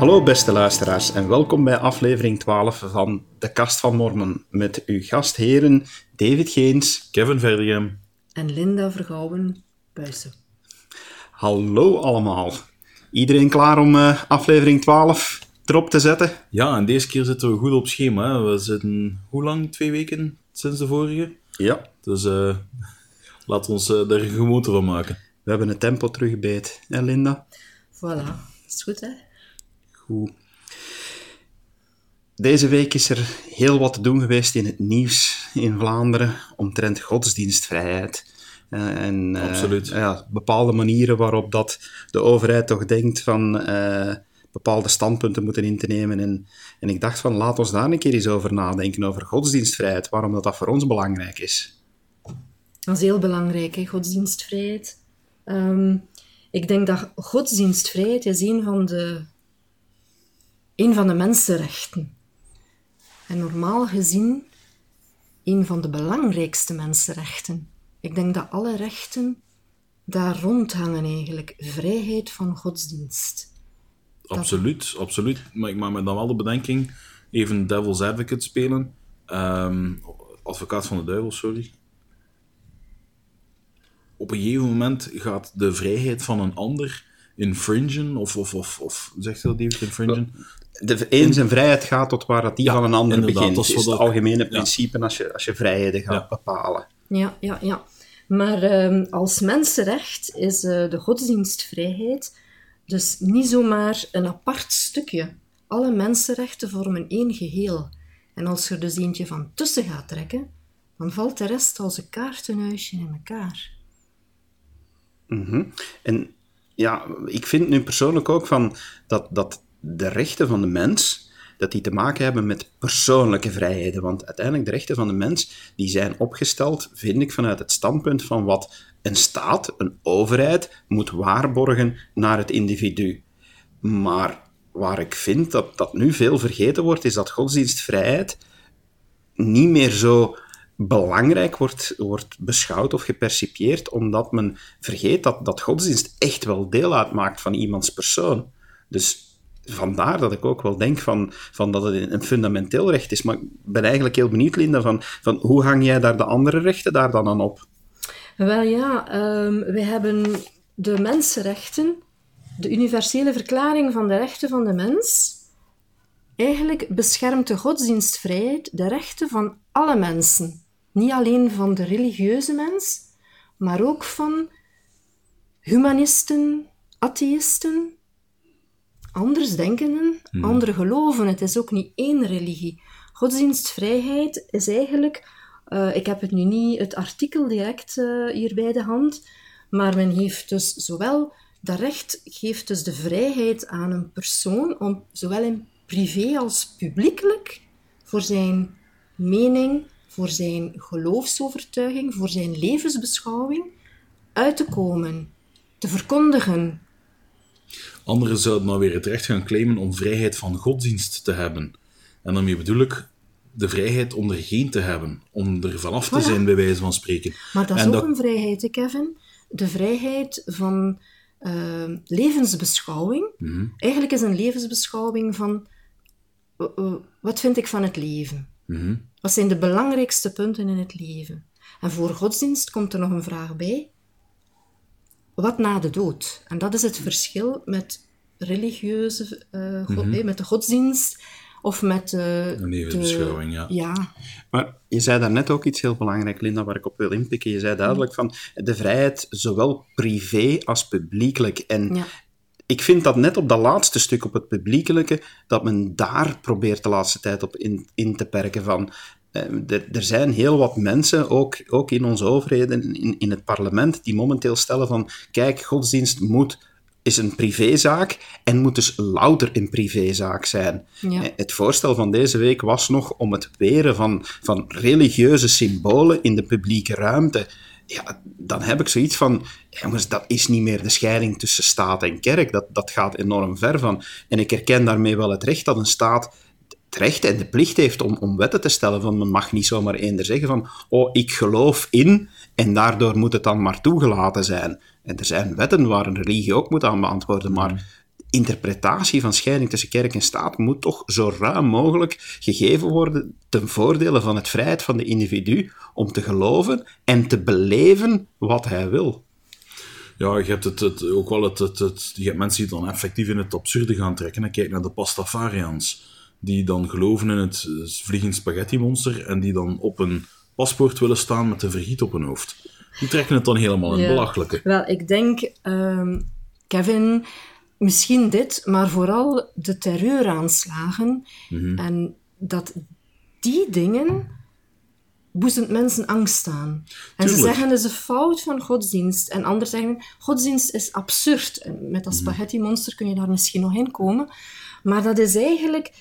Hallo beste luisteraars en welkom bij aflevering 12 van De Kast van Mormon met uw gastheren David Geens, Kevin Verdegem. En Linda Vergouwen Buissen. Hallo allemaal. Iedereen klaar om uh, aflevering 12 erop te zetten? Ja, en deze keer zitten we goed op schema. Hè? We zitten, hoe lang? Twee weken sinds de vorige? Ja. Dus uh, laat ons uh, daar een gewoonte van maken. We hebben het tempo terugbeet, hè Linda? Voilà, is goed hè? Goed. Deze week is er heel wat te doen geweest in het nieuws in Vlaanderen omtrent godsdienstvrijheid. Uh, en uh, Absoluut. Ja, bepaalde manieren waarop dat de overheid toch denkt van uh, bepaalde standpunten moeten in te nemen. En, en ik dacht van laat ons daar een keer eens over nadenken, over godsdienstvrijheid, waarom dat, dat voor ons belangrijk is. Dat is heel belangrijk, hè, godsdienstvrijheid. Um, ik denk dat godsdienstvrijheid is een van de, een van de mensenrechten. En normaal gezien een van de belangrijkste mensenrechten. Ik denk dat alle rechten daar rondhangen eigenlijk. Vrijheid van godsdienst. Absoluut, absoluut. Maar ik maak me dan wel de bedenking, even devil's advocate spelen. Um, advocaat van de duivel, sorry. Op een gegeven moment gaat de vrijheid van een ander infringen, of, of, of, of zegt dat even infringen? De een zijn vrijheid gaat tot waar dat die ja, van een ander begint. Dat is het dat... algemene principe ja. als, je, als je vrijheden gaat ja. bepalen. Ja, ja, ja. Maar um, als mensenrecht is uh, de godsdienstvrijheid dus niet zomaar een apart stukje. Alle mensenrechten vormen één geheel. En als je er dus eentje van tussen gaat trekken, dan valt de rest als een kaartenhuisje in elkaar. Mm -hmm. En ja, ik vind nu persoonlijk ook van dat, dat de rechten van de mens, dat die te maken hebben met persoonlijke vrijheden. Want uiteindelijk de rechten van de mens, die zijn opgesteld, vind ik, vanuit het standpunt van wat een staat, een overheid, moet waarborgen naar het individu. Maar waar ik vind dat dat nu veel vergeten wordt, is dat godsdienstvrijheid niet meer zo belangrijk wordt, wordt beschouwd of gepercipieerd, omdat men vergeet dat, dat godsdienst echt wel deel uitmaakt van iemands persoon. Dus vandaar dat ik ook wel denk van, van dat het een fundamenteel recht is. Maar ik ben eigenlijk heel benieuwd, Linda, van, van hoe hang jij daar de andere rechten daar dan aan op? Wel ja, um, we hebben de mensenrechten, de universele verklaring van de rechten van de mens. Eigenlijk beschermt de godsdienstvrijheid de rechten van alle mensen. Niet alleen van de religieuze mens, maar ook van humanisten, atheïsten, andersdenkenden, hmm. andere geloven. Het is ook niet één religie. Godsdienstvrijheid is eigenlijk, uh, ik heb het nu niet het artikel direct uh, hier bij de hand, maar men heeft dus zowel, dat recht geeft dus de vrijheid aan een persoon om zowel in privé als publiekelijk voor zijn mening, voor zijn geloofsovertuiging, voor zijn levensbeschouwing uit te komen, te verkondigen, Anderen zouden nou weer het recht gaan claimen om vrijheid van godsdienst te hebben. En daarmee bedoel ik de vrijheid om er geen te hebben, om er vanaf te voilà. zijn, bij wijze van spreken. Maar dat is en ook dat... een vrijheid, hè, Kevin. De vrijheid van uh, levensbeschouwing. Mhm. Mm -hmm. Eigenlijk is een levensbeschouwing van uh, uh, wat vind ik van het leven? Mm -hmm. Wat zijn de belangrijkste punten in het leven? En voor godsdienst komt er nog een vraag bij wat na de dood? En dat is het verschil met religieuze, uh, god, Mhm. eh, met de godsdienst of met uh, Een levensbeschouwing, ja. ja. Maar je zei daarnet ook iets heel belangrijk, Linda, waar ik op wil inpikken. Je zei duidelijk van de vrijheid, zowel privé als publiekelijk. En Ja. ik vind dat net op dat laatste stuk, op het publiekelijke, dat men daar probeert de laatste tijd op in, in te perken van... eh, Er, er zijn heel wat mensen, ook, ook in onze overheden, in, in het parlement, die momenteel stellen van kijk, godsdienst moet, is een privézaak en moet dus louter een privézaak zijn. Ja. Eh, Het voorstel van deze week was nog om het weren van, van religieuze symbolen in de publieke ruimte. Ja, dan heb ik zoiets van, jongens, dat is niet meer de scheiding tussen staat en kerk. Dat, dat gaat enorm ver van. En ik herken daarmee wel het recht dat een staat het recht en de plicht heeft om, om wetten te stellen. Van, men mag niet zomaar eender zeggen van, oh, ik geloof in, en daardoor moet het dan maar toegelaten zijn. En er zijn wetten waar een religie ook moet aan beantwoorden, maar interpretatie van scheiding tussen kerk en staat moet toch zo ruim mogelijk gegeven worden ten voordele van het vrijheid van de individu om te geloven en te beleven wat hij wil. Ja, je hebt het, het, ook wel het, het, het, je hebt mensen die dan effectief in het absurde gaan trekken. En kijk naar de Pastafarians, die dan geloven in het vliegend spaghetti-monster en die dan op een paspoort willen staan met een vergiet op hun hoofd. Die trekken het dan helemaal in Ja. belachelijke. Wel, ik denk, ehm, Kevin, misschien dit, maar vooral de terreuraanslagen. Mhm. En dat die dingen boezemt mensen angst aan. En ze zeggen het is een fout van godsdienst. En anderen zeggen godsdienst is absurd. En met dat Mhm. spaghetti-monster kun je daar misschien nog in komen. Maar dat is eigenlijk...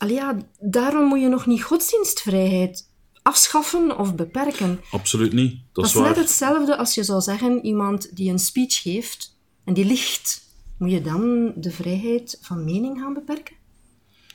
Allee, ja, daarom moet je nog niet godsdienstvrijheid afschaffen of beperken. Absoluut niet. Dat Dat is net hetzelfde als je zou zeggen, iemand die een speech geeft en die liegt, moet je dan de vrijheid van mening gaan beperken?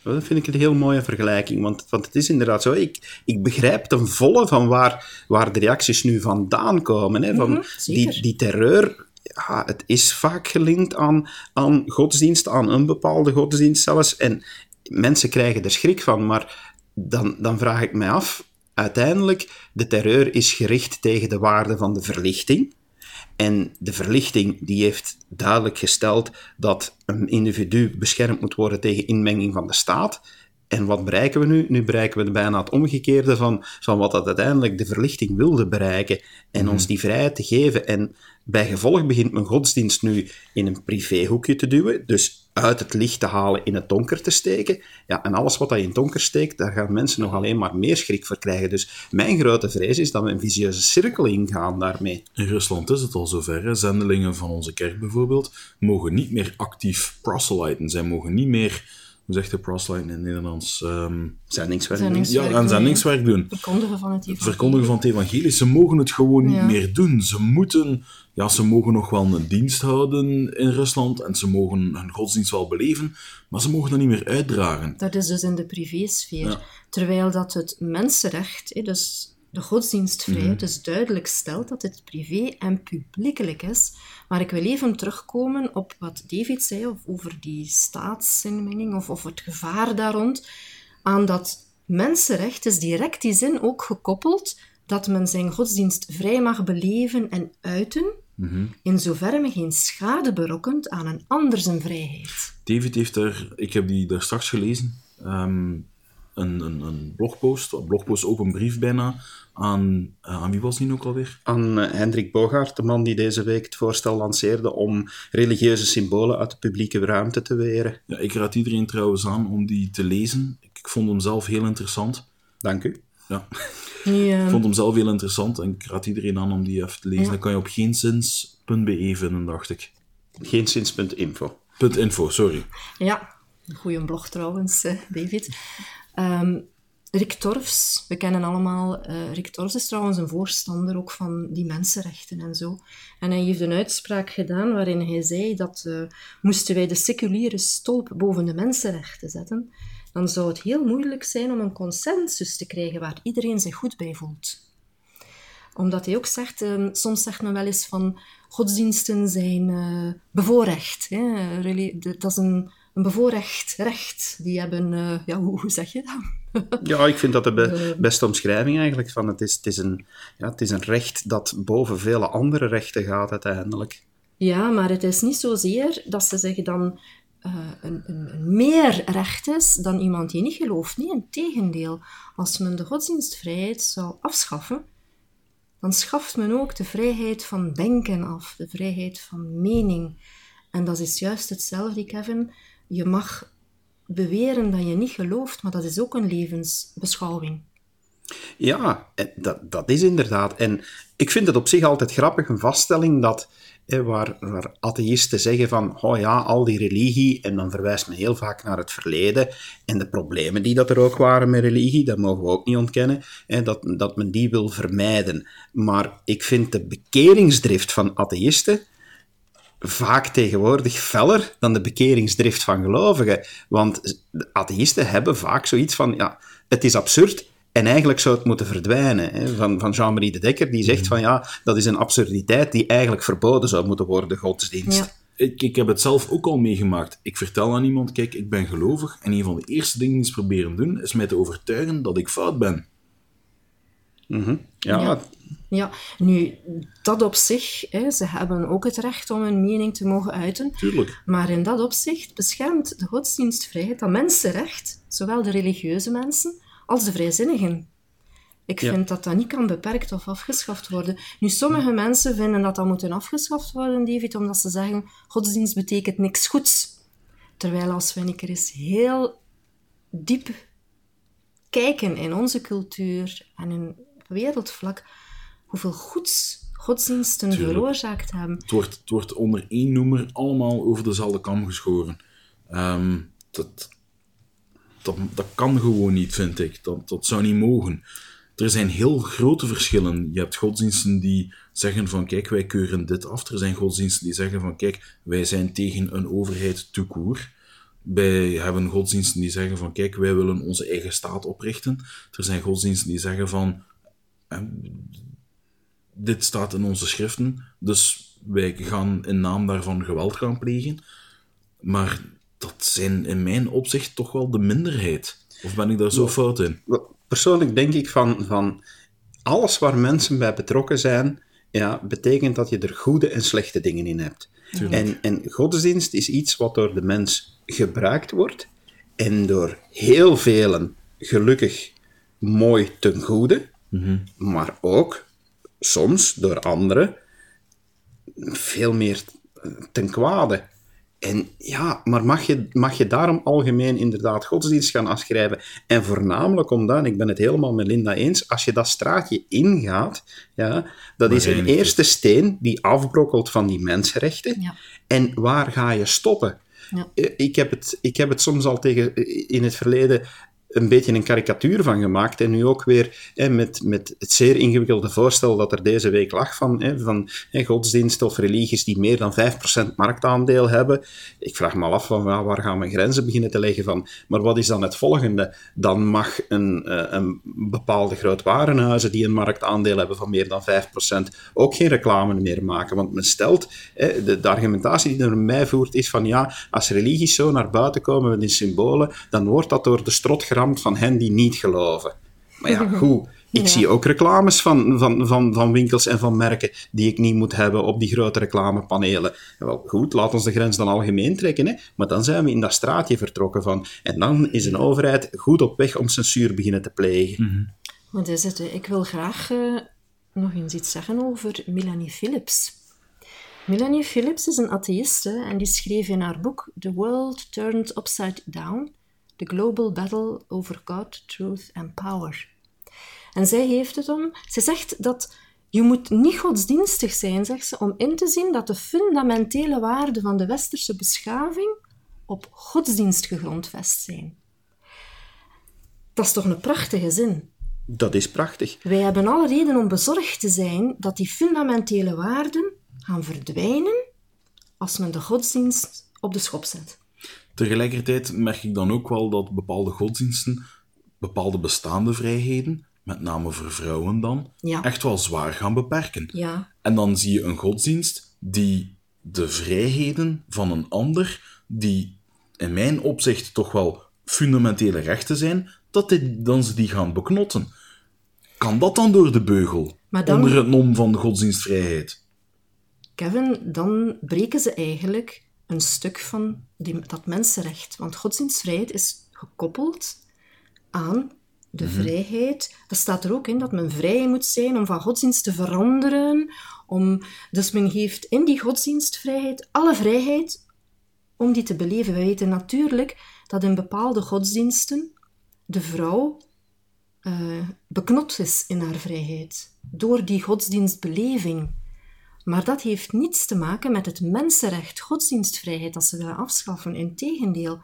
Wel, Dat vind ik een heel mooie vergelijking, want, want het is inderdaad zo. Ik, ik begrijp ten volle van waar, waar de reacties nu vandaan komen. Hè, van Mhm, die, die terreur, ja, het is vaak gelinkt aan, aan godsdienst, aan een bepaalde godsdienst zelfs. En mensen krijgen er schrik van, maar dan, dan vraag ik mij af, uiteindelijk, de terreur is gericht tegen de waarde van de verlichting. En de verlichting die heeft duidelijk gesteld dat een individu beschermd moet worden tegen inmenging van de staat. En wat bereiken we nu? Nu bereiken we bijna het omgekeerde van, van wat dat uiteindelijk de verlichting wilde bereiken. En ons die vrijheid te geven. En bij gevolg begint men godsdienst nu in een privéhoekje te duwen. Dus uit het licht te halen, in het donker te steken. Ja, en alles wat je in het donker steekt, daar gaan mensen nog alleen maar meer schrik voor krijgen. Dus mijn grote vrees is dat we een visieuze cirkel ingaan daarmee. In Rusland is het al zover. Hè. Zendelingen van onze kerk bijvoorbeeld mogen niet meer actief proselyten. Zij mogen niet meer, hoe zegt de proselyten in het Nederlands? Ehm, Zendingswerk. Zendings- ja, Werk aan doen, zendingswerk doen. Verkondigen van het evangelie. Verkondigen van het evangelie. Ze mogen het gewoon niet meer doen. Ze moeten, ja, ze mogen nog wel een dienst houden in Rusland en ze mogen hun godsdienst wel beleven, maar ze mogen dat niet meer uitdragen. Dat is dus in de privésfeer. Ja. Terwijl dat het mensenrecht, hè, dus de godsdienstvrijheid, Mhm. dus duidelijk stelt dat het privé en publiekelijk is. Maar ik wil even terugkomen op wat David zei of over die staatsinmenging of, of het gevaar daar rond. Aan dat mensenrecht is direct die zin ook gekoppeld dat men zijn godsdienst vrij mag beleven en uiten, Mhm. in zoverre men geen schade berokkent aan een ander zijn vrijheid. David heeft er, ik heb die daar straks gelezen, ehm, een, een, een blogpost, een blogpost open brief bijna, aan, eh, aan wie was die nu ook alweer? aan eh, Hendrik Bogaert, de man die deze week het voorstel lanceerde om religieuze symbolen uit de publieke ruimte te weren. Ja, ik raad iedereen trouwens aan om die te lezen. Ik, ik vond hem zelf heel interessant. Dank u. Ja, eh, ik vond hem zelf heel interessant en ik raad iedereen aan om die even te lezen. Ja. Dat kan je op geenzins.be vinden, dacht ik. Geenszins.info. Punt .info, sorry. Ja, een goede blog trouwens, eh, David. Ehm, Rick Torfs, we kennen allemaal, eh, Rick Torfs is trouwens een voorstander ook van die mensenrechten en zo. En hij heeft een uitspraak gedaan waarin hij zei dat eh, moesten wij de seculiere stolp boven de mensenrechten zetten, dan zou het heel moeilijk zijn om een consensus te krijgen waar iedereen zich goed bij voelt omdat hij ook zegt, eh, soms zegt men wel eens van godsdiensten zijn bevoorrecht. Hè? Dat is een, een bevoorrecht recht. Die hebben, eh, ja, hoe, hoe zeg je dat? Ja, ik vind dat de be- beste omschrijving eigenlijk. Van het, is, het, is een, ja, het is een recht dat boven vele andere rechten gaat uiteindelijk. Ja, maar het is niet zozeer dat ze zeggen dan eh, een, een, een meer recht is dan iemand die niet gelooft. Nee, in tegendeel. Als men de godsdienstvrijheid zou afschaffen, dan schaft men ook de vrijheid van denken af, de vrijheid van mening. En dat is juist hetzelfde, Kevin. Je mag beweren dat je niet gelooft, maar dat is ook een levensbeschouwing. Ja, en dat, dat is inderdaad. En ik vind het op zich altijd grappig, een vaststelling dat hè, waar, waar atheïsten zeggen van, oh ja, al die religie, en dan verwijst men heel vaak naar het verleden en de problemen die dat er ook waren met religie, dat mogen we ook niet ontkennen, hè, dat, dat men die wil vermijden. Maar ik vind de bekeringsdrift van atheïsten vaak tegenwoordig feller dan de bekeringsdrift van gelovigen. Want atheïsten hebben vaak zoiets van, ja, het is absurd en eigenlijk zou het moeten verdwijnen. Hè? Van, van Jean-Marie de Dekker, die zegt van, ja, dat is een absurditeit die eigenlijk verboden zou moeten worden, godsdienst. Ja. ik, ik heb het zelf ook al meegemaakt. Ik vertel aan iemand, kijk, ik ben gelovig. En een van de eerste dingen die ze proberen doen, is mij te overtuigen dat ik fout ben. Mhm. ja, Ja. Ja, nu, dat op zich, hè, ze hebben ook het recht om hun mening te mogen uiten. Tuurlijk. Maar in dat opzicht beschermt de godsdienstvrijheid dat mensenrecht, zowel de religieuze mensen als de vrijzinnigen. Ik Ja. vind dat dat niet kan beperkt of afgeschaft worden. Nu, sommige mensen vinden dat dat moet afgeschaft worden, David, omdat ze zeggen, godsdienst betekent niks goeds. Terwijl als we een keer eens heel diep kijken in onze cultuur en in wereldvlak, hoeveel goeds godsdiensten Tuurlijk. veroorzaakt hebben. Het wordt, het wordt onder één noemer allemaal over dezelfde kam geschoren. Ehm, dat, dat, dat kan gewoon niet, vind ik. Dat, dat zou niet mogen. Er zijn heel grote verschillen. Je hebt godsdiensten die zeggen van kijk, wij keuren dit af. Er zijn godsdiensten die zeggen van kijk, wij zijn tegen een overheid court. Wij hebben godsdiensten die zeggen van kijk, wij willen onze eigen staat oprichten. Er zijn godsdiensten die zeggen van eh, dit staat in onze schriften, dus wij gaan in naam daarvan geweld gaan plegen. Maar dat zijn in mijn opzicht toch wel de minderheid. Of ben ik daar zo fout in? Persoonlijk denk ik van, van alles waar mensen bij betrokken zijn, ja, betekent dat je er goede en slechte dingen in hebt. En, en godsdienst is iets wat door de mens gebruikt wordt en door heel velen gelukkig mooi ten goede, maar ook soms door anderen veel meer ten kwade. En ja, maar mag je, mag je daarom algemeen inderdaad godsdienst gaan afschrijven? En voornamelijk omdat, en ik ben het helemaal met Linda eens, als je dat straatje ingaat, ja, dat is een eerste steen die afbrokkelt van die mensenrechten. Ja. En waar ga je stoppen? Ja. Eh, Ik heb, het, ik heb het soms al tegen, in het verleden een beetje een karikatuur van gemaakt. En nu ook weer hè, met, met het zeer ingewikkelde voorstel dat er deze week lag van, hè, van hè, godsdiensten of religies die meer dan 5% marktaandeel hebben. Ik vraag me af van waar gaan we grenzen beginnen te leggen van. Maar wat is dan het volgende? Dan mag een, eh, een bepaalde groot warenhuizen die een marktaandeel hebben van meer dan 5% ook geen reclame meer maken. Want men stelt, de, de argumentatie die er mij voert is van ja, als religies zo naar buiten komen met die symbolen, dan wordt dat door de strot geramd van hen die niet geloven. Maar ja, goed. Ik Ja. zie ook reclames van, van, van, van winkels en van merken die ik niet moet hebben op die grote reclamepanelen. Wel, goed, laat ons de grens dan algemeen trekken, hè? maar dan zijn we in dat straatje vertrokken van. En dan is een overheid goed op weg om censuur beginnen te plegen. Wat is het? Ik wil graag eh, nog eens iets zeggen over Melanie Phillips. Melanie Phillips is een atheïste en die schreef in haar boek The World Turned Upside Down: The Global Battle Over God, Truth and Power. En zij heeft het om. Ze zegt dat je moet niet godsdienstig zijn, zegt ze, om in te zien dat de fundamentele waarden van de westerse beschaving op godsdienst gegrondvest zijn. Dat is toch een prachtige zin? Dat is prachtig. Wij hebben alle reden om bezorgd te zijn dat die fundamentele waarden gaan verdwijnen als men de godsdienst op de schop zet. Tegelijkertijd merk ik dan ook wel dat bepaalde godsdiensten bepaalde bestaande vrijheden, met name voor vrouwen dan, Ja. echt wel zwaar gaan beperken. Ja, En dan zie je een godsdienst die de vrijheden van een ander, die in mijn opzicht toch wel fundamentele rechten zijn, dat die, dan ze die gaan beknotten. Kan dat dan door de beugel? Dan- Onder het nom van de godsdienstvrijheid? Kevin, dan breken ze eigenlijk een stuk van die, dat mensenrecht. Want godsdienstvrijheid is gekoppeld aan de vrijheid. Dat staat er ook in, dat men vrij moet zijn om van godsdienst te veranderen. Om, dus men geeft in die godsdienstvrijheid alle vrijheid om die te beleven. We weten natuurlijk dat in bepaalde godsdiensten de vrouw eh, beknot is in haar vrijheid door die godsdienstbeleving. Maar dat heeft niets te maken met het mensenrecht godsdienstvrijheid dat ze willen afschaffen. Integendeel,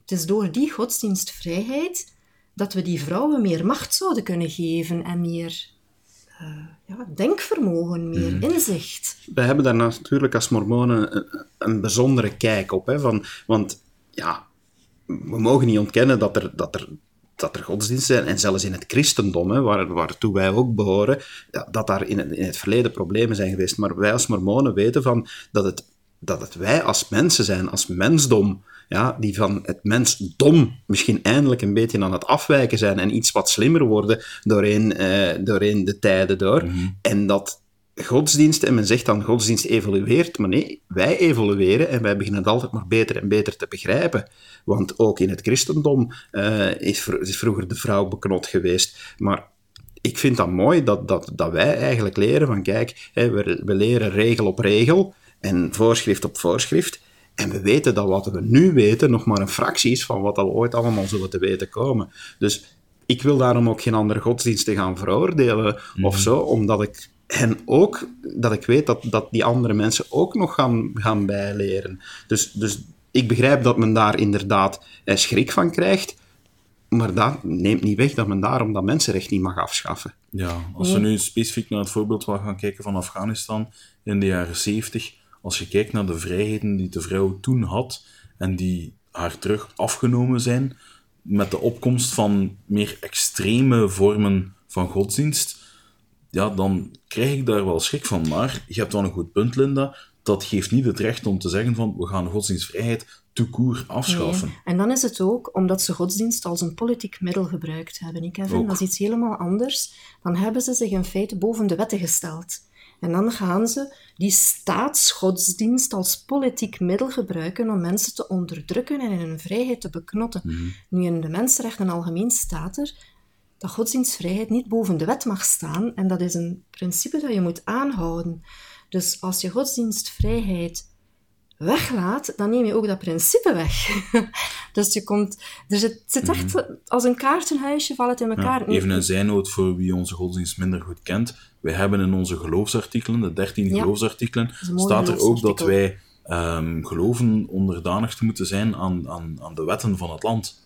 het is door die godsdienstvrijheid dat we die vrouwen meer macht zouden kunnen geven en meer eh, ja, denkvermogen, meer inzicht. wij hebben daar natuurlijk als mormonen een, een bijzondere kijk op. Hè, van, want ja, we mogen niet ontkennen dat er, dat er, dat er godsdiensten zijn, en zelfs in het christendom, hè, waar, waartoe wij ook behoren, ja, dat daar in het, in het verleden problemen zijn geweest. Maar wij als mormonen weten van dat het dat het wij als mensen zijn, als mensdom, ja, die van het mensdom misschien eindelijk een beetje aan het afwijken zijn en iets wat slimmer worden doorheen, eh, doorheen de tijden door. En dat godsdienst, en men zegt dan godsdienst evolueert, maar nee, wij evolueren en wij beginnen het altijd maar beter en beter te begrijpen. Want ook in het christendom eh, is, is vroeger de vrouw beknot geweest, maar ik vind dat mooi dat, dat, dat wij eigenlijk leren van, kijk, hè, we, we leren regel op regel en voorschrift op voorschrift. En we weten dat wat we nu weten nog maar een fractie is van wat we ooit allemaal zullen te weten komen. Dus ik wil daarom ook geen andere godsdiensten gaan veroordelen of zo, omdat ik hen ook, dat ik weet dat, dat die andere mensen ook nog gaan, gaan bijleren. Dus, dus ik begrijp dat men daar inderdaad eh, schrik van krijgt, maar dat neemt niet weg dat men daarom dat mensenrecht niet mag afschaffen. Ja, als we nu specifiek naar het voorbeeld gaan kijken van Afghanistan in de jaren 70, als je kijkt naar de vrijheden die de vrouw toen had en die haar terug afgenomen zijn met de opkomst van meer extreme vormen van godsdienst, ja, dan krijg ik daar wel schrik van. Maar je hebt wel een goed punt, Linda. Dat geeft niet het recht om te zeggen van we gaan godsdienstvrijheid court afschaffen. Nee. En dan is het ook omdat ze godsdienst als een politiek middel gebruikt hebben. Ik Kevin. Ook. Dat is iets helemaal anders. Dan hebben ze zich in feite boven de wetten gesteld. En dan gaan ze die staatsgodsdienst als politiek middel gebruiken om mensen te onderdrukken en in hun vrijheid te beknotten. Nu, in de mensenrechten algemeen staat er dat godsdienstvrijheid niet boven de wet mag staan. En dat is een principe dat je moet aanhouden. Dus als je godsdienstvrijheid weglaat, dan neem je ook dat principe weg. dus je komt, er zit, echt als een kaartenhuisje, valt het in Ja, elkaar. even een zijnoot voor wie onze godsdienst minder goed kent. Wij hebben in onze geloofsartikelen, de 13 Ja. geloofsartikelen, staat er ook dat wij ehm, geloven onderdanig te moeten zijn aan, aan, aan de wetten van het land.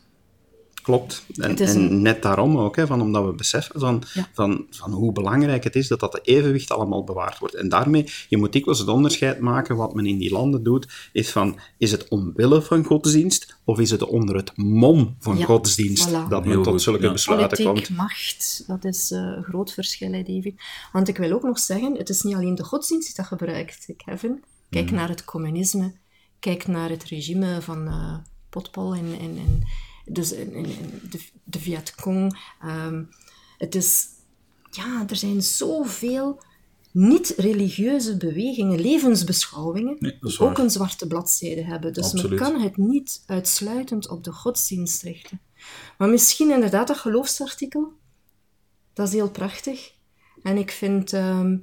Klopt. En, en net daarom ook, hè, van, omdat we beseffen van, Ja. van, van hoe belangrijk het is dat dat evenwicht allemaal bewaard wordt. En daarmee, je moet dikwijls het onderscheid maken, wat men in die landen doet, is van, is het omwille van godsdienst, of is het onder het mom van Ja, godsdienst, voilà. dat men Heel tot goed, zulke ja. besluiten Politiek, komt? macht, dat is eh, een groot verschil, hè, David. Want ik wil ook nog zeggen, het is niet alleen de godsdienst die dat gebruikt, Kevin. Kijk naar het communisme, kijk naar het regime van eh Potpol en, en, en dus in, in- in de, de Vietcong. Ehm, het is, ja, er zijn zoveel niet-religieuze bewegingen, levensbeschouwingen, Nee, ook een zwarte bladzijde hebben. Dus Absoluut. men kan het niet uitsluitend op de godsdienst richten. Maar misschien inderdaad dat geloofsartikel, dat is heel prachtig. En ik vind ehm,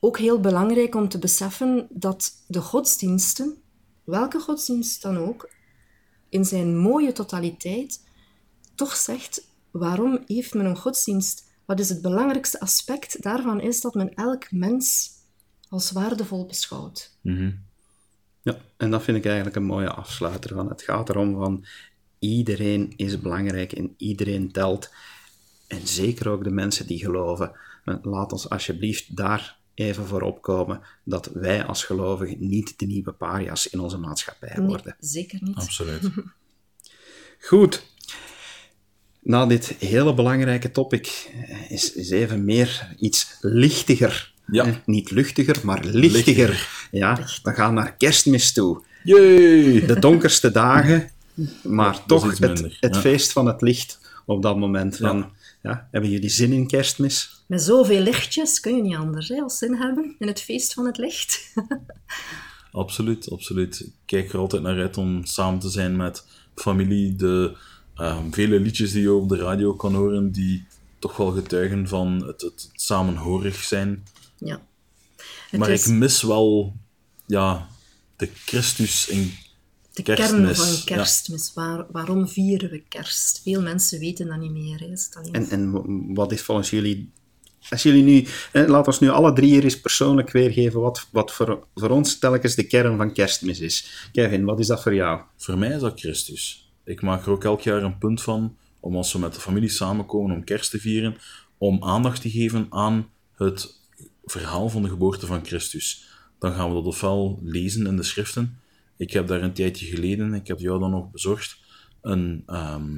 ook heel belangrijk om te beseffen dat de godsdiensten, welke godsdienst dan ook, in zijn mooie totaliteit toch zegt waarom heeft men een godsdienst? Wat is het belangrijkste aspect daarvan is dat men elk mens als waardevol beschouwt. Ja, en dat vind ik eigenlijk een mooie afsluiter. Van. Het gaat erom van, iedereen is belangrijk en iedereen telt. En zeker ook de mensen die geloven. Laat ons alsjeblieft daar even voor opkomen dat wij als gelovigen niet de nieuwe paria's in onze maatschappij Nee, worden. zeker niet. Absoluut. Goed. Na dit hele belangrijke topic eh, is, is even meer iets lichtiger. Ja. Eh, Niet luchtiger, maar lichtiger. Ja, we gaan naar kerstmis toe. Yay! De donkerste dagen, maar toch het, het ja. feest van het licht op dat moment. Van, Ja. Ja. hebben jullie zin in kerstmis? Met zoveel lichtjes kun je niet anders hè, als zin hebben in het feest van het licht. Absoluut, absoluut. Ik kijk er altijd naar uit om samen te zijn met familie. De ehm, vele liedjes die je op de radio kan horen, die toch wel getuigen van het, het samenhorig zijn. ja. Het maar is ik mis wel ja, de Christus in de kerstmis, kern van kerstmis. Waar, waarom vieren we kerst? Veel mensen weten dat niet meer. Hè. Is het alleen En, en wat is volgens jullie... Als jullie nu... Eh, laat ons nu alle drie hier eens persoonlijk weergeven wat, wat voor, voor ons telkens de kern van kerstmis is. Kevin, wat is dat voor jou? Voor mij is dat Christus. Ik maak er ook elk jaar een punt van om als we met de familie samenkomen om kerst te vieren, om aandacht te geven aan het verhaal van de geboorte van Christus. Dan gaan we dat ofwel lezen in de schriften. Ik heb daar een tijdje geleden, ik heb jou dan nog bezorgd, een, ehm,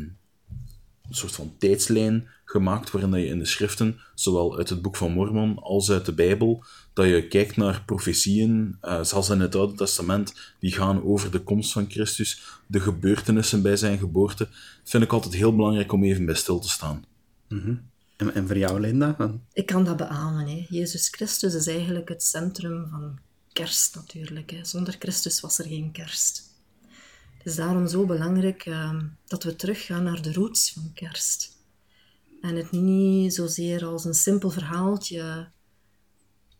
een soort van tijdslijn gemaakt waarin dat je in de schriften, zowel uit het boek van Mormon als uit de Bijbel, dat je kijkt naar profetieën, uh, zelfs in het Oude Testament, die gaan over de komst van Christus, de gebeurtenissen bij zijn geboorte, vind ik altijd heel belangrijk om even bij stil te staan. en, en voor jou, Linda? Ik kan dat beamen. Hè. Jezus Christus is eigenlijk het centrum van kerst natuurlijk. Hè. Zonder Christus was er geen kerst. Het is daarom zo belangrijk uh, dat we teruggaan naar de roots van kerst. En het niet zozeer als een simpel verhaaltje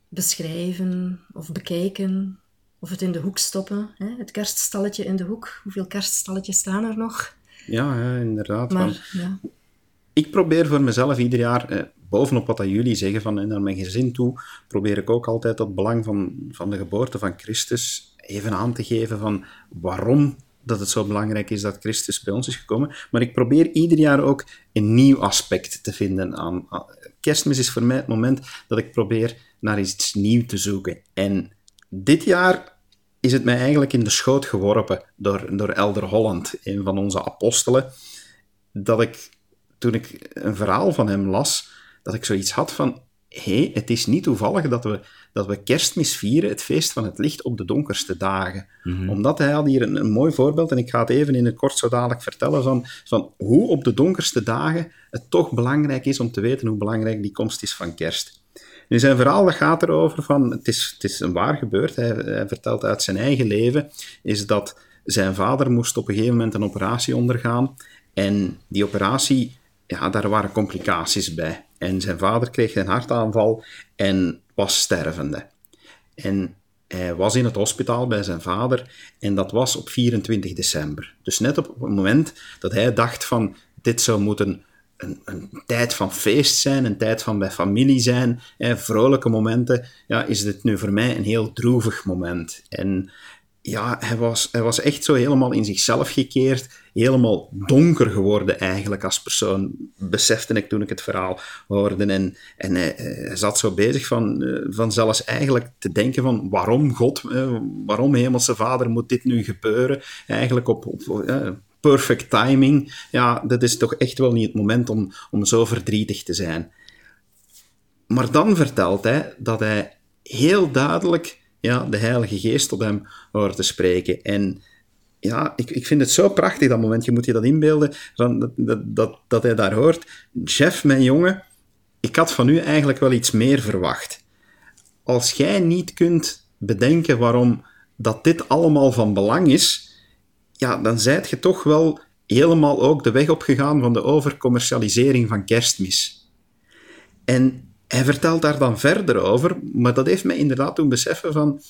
beschrijven of bekijken of het in de hoek stoppen. Hè? Het kerststalletje in de hoek. Hoeveel kerststalletjes staan er nog? Ja, ja inderdaad. Maar, ja. Ik probeer voor mezelf ieder jaar, eh, bovenop wat dat jullie zeggen, van, naar mijn gezin toe, probeer ik ook altijd het belang van, van de geboorte van Christus even aan te geven van waarom dat het zo belangrijk is dat Christus bij ons is gekomen. Maar ik probeer ieder jaar ook een nieuw aspect te vinden aan. Kerstmis is voor mij het moment dat ik probeer naar iets nieuws te zoeken. En dit jaar is het mij eigenlijk in de schoot geworpen door, door Elder Holland, een van onze apostelen, dat ik, toen ik een verhaal van hem las, dat ik zoiets had van, hé, hey, het is niet toevallig dat we, dat we kerstmis vieren, het feest van het licht op de donkerste dagen. Omdat hij had hier een, een, mooi voorbeeld, en ik ga het even in het kort zo dadelijk vertellen, van, van hoe op de donkerste dagen het toch belangrijk is om te weten hoe belangrijk die komst is van kerst. Nu, zijn verhaal dat gaat erover van, het is, het is een waar gebeurd, hij, hij vertelt uit zijn eigen leven, is dat zijn vader moest op een gegeven moment een operatie ondergaan, en die operatie, ja, daar waren complicaties bij. En zijn vader kreeg een hartaanval en was stervende. En hij was in het hospitaal bij zijn vader en dat was op 24 december. Dus net op het moment dat hij dacht van dit zou moeten een, een tijd van feest zijn, een tijd van bij familie zijn, hè, vrolijke momenten, ja, is dit nu voor mij een heel droevig moment. En ja, hij was, hij was echt zo helemaal in zichzelf gekeerd, helemaal donker geworden eigenlijk als persoon, besefte ik toen ik het verhaal hoorde. En, en hij, zat zo bezig van, van zelfs eigenlijk te denken van waarom God, waarom Hemelse Vader moet dit nu gebeuren? Eigenlijk op, op perfect timing. Ja, dat is toch echt wel niet het moment om, om zo verdrietig te zijn. Maar dan vertelt hij dat hij heel duidelijk ja, de Heilige Geest tot hem hoort te spreken. En ja, ik, ik vind het zo prachtig dat moment. Je moet je dat inbeelden, dat, dat, dat, dat hij daar hoort. Jeff, mijn jongen, ik had van u eigenlijk wel iets meer verwacht. Als jij niet kunt bedenken waarom dat dit allemaal van belang is, ja, dan zijt je toch wel helemaal ook de weg opgegaan van de overcommercialisering van kerstmis. En hij vertelt daar dan verder over, maar dat heeft mij inderdaad doen beseffen van,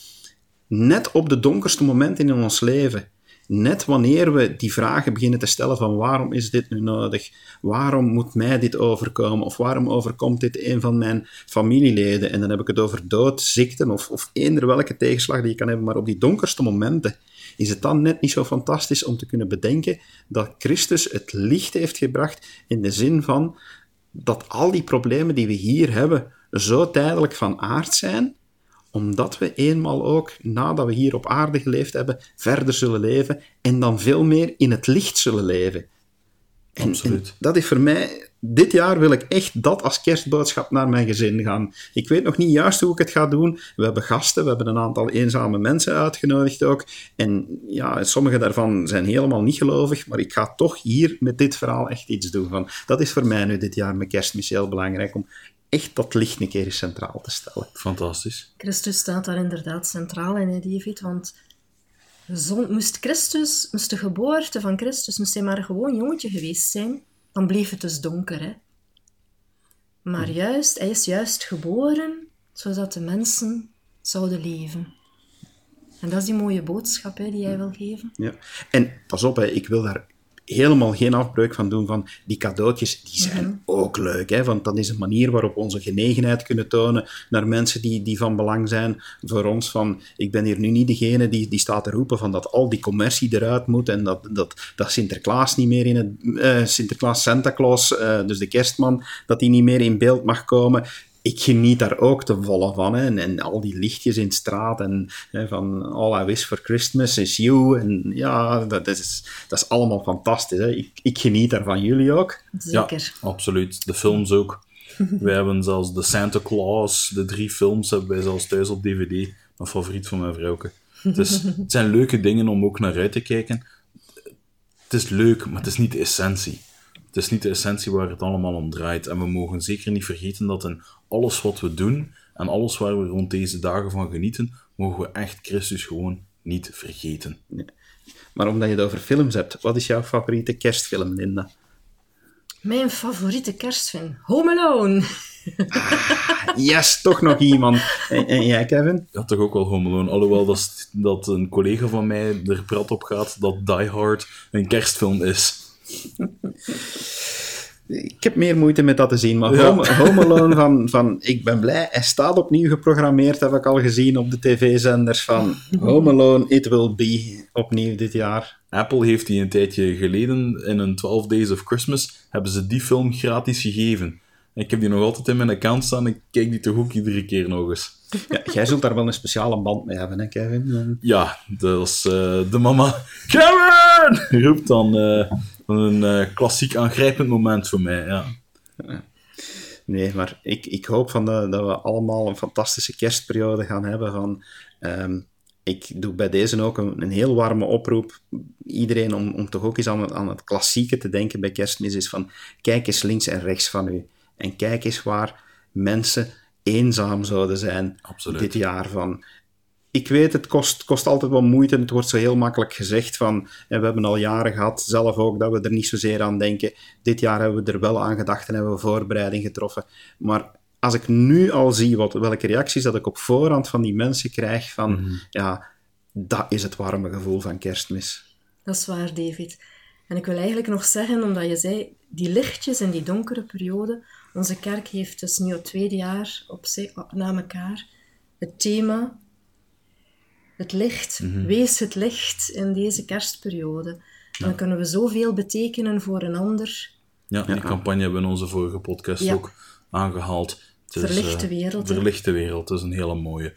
net op de donkerste momenten in ons leven, net wanneer we die vragen beginnen te stellen van waarom is dit nu nodig, waarom moet mij dit overkomen, of waarom overkomt dit een van mijn familieleden, en dan heb ik het over dood, ziekten of, of eender welke tegenslag die je kan hebben, maar op die donkerste momenten is het dan net niet zo fantastisch om te kunnen bedenken dat Christus het licht heeft gebracht in de zin van dat al die problemen die we hier hebben zo tijdelijk van aard zijn, omdat we eenmaal ook, nadat we hier op aarde geleefd hebben, verder zullen leven en dan veel meer in het licht zullen leven. En, Absoluut. En dat is voor mij, dit jaar wil ik echt dat als kerstboodschap naar mijn gezin gaan. Ik weet nog niet juist hoe ik het ga doen. We hebben gasten, we hebben een aantal eenzame mensen uitgenodigd ook. En ja, sommige daarvan zijn helemaal niet gelovig, maar ik ga toch hier met dit verhaal echt iets doen. Van, dat is voor mij nu dit jaar met kerstmis heel belangrijk, om echt dat licht een keer centraal te stellen. Fantastisch. Christus staat daar inderdaad centraal in, David, want moest Christus, moest de geboorte van Christus, moest hij maar een gewoon jongetje geweest zijn, dan bleef het dus donker. Hè? Maar juist, hij is juist geboren, zodat de mensen zouden leven. En dat is die mooie boodschap hè, die hij wil geven. Ja. En pas op, hè, ik wil daar helemaal geen afbreuk van doen van die cadeautjes, die zijn Mhm. ook leuk. Hè? Want dat is een manier waarop we onze genegenheid kunnen tonen naar mensen die, die van belang zijn voor ons. Van, ik ben hier nu niet degene die, die staat te roepen van dat al die commercie eruit moet en dat, dat, dat Sinterklaas niet meer in het... eh, Sinterklaas, Santa Claus, eh, dus de kerstman, dat die niet meer in beeld mag komen. Ik geniet daar ook te volle van. Hè. En, en al die lichtjes in de straat en hè, van All I Wish for Christmas is You. En ja, dat is, dat is allemaal fantastisch. Hè. Ik, ik geniet daar van jullie ook. Zeker. Ja, absoluut. De films ook. wij hebben zelfs de Santa Claus, de drie films hebben wij zelfs thuis op DVD. Een favoriet van mijn vrouwke. Dus het zijn leuke dingen om ook naar uit te kijken. Het is leuk, maar het is niet de essentie. Het is niet de essentie waar het allemaal om draait. En we mogen zeker niet vergeten dat in alles wat we doen en alles waar we rond deze dagen van genieten, mogen we echt Christus gewoon niet vergeten. Maar omdat je het over films hebt, wat is jouw favoriete kerstfilm, Linda? Mijn favoriete kerstfilm? Home Alone. Yes, toch nog iemand. En, en jij, Kevin? Ja, toch ook wel Home Alone. Alhoewel dat, dat een collega van mij er prat op gaat dat Die Hard een kerstfilm is. Ik heb meer moeite met dat te zien, maar Ja. Home, Home Alone van, van ik ben blij, hij staat opnieuw geprogrammeerd, heb ik al gezien op de tv-zenders van Home Alone, It Will Be, opnieuw dit jaar. Apple heeft die een tijdje geleden in een 12 Days of Christmas hebben ze die film gratis gegeven. En ik heb die nog altijd in mijn account staan en ik kijk die toch ook iedere keer nog eens. Ja, jij zult daar wel een speciale band mee hebben, hè Kevin? Ja, dat is eh, de mama. Kevin! roept dan eh, een eh, klassiek aangrijpend moment voor mij. Ja. Nee, maar ik, ik hoop van de, dat we allemaal een fantastische kerstperiode gaan hebben. Van, ehm, ik doe bij deze ook een, een heel warme oproep. Iedereen om, om toch ook eens aan het, aan het klassieke te denken bij kerstmis is van kijk eens links en rechts van u. En kijk eens waar mensen eenzaam zouden zijn Absoluut. dit jaar. Van, ik weet, het kost, kost altijd wel moeite en het wordt zo heel makkelijk gezegd van, en we hebben al jaren gehad, zelf ook, dat we er niet zozeer aan denken. Dit jaar hebben we er wel aan gedacht en hebben we voorbereiding getroffen. Maar als ik nu al zie wat, welke reacties dat ik op voorhand van die mensen krijg, van, ja, dat is het warme gevoel van kerstmis. Dat is waar, David. En ik wil eigenlijk nog zeggen, omdat je zei, die lichtjes in die donkere periode. Onze kerk heeft dus nu het tweede jaar op zich, na elkaar het thema het licht. Wees het licht in deze kerstperiode. Dan kunnen we zoveel betekenen voor een ander. Ja, die campagne hebben we in onze vorige podcast Ja. ook aangehaald. Het is, Verlicht de eh, wereld, hè. Verlicht de wereld, dat is een hele mooie.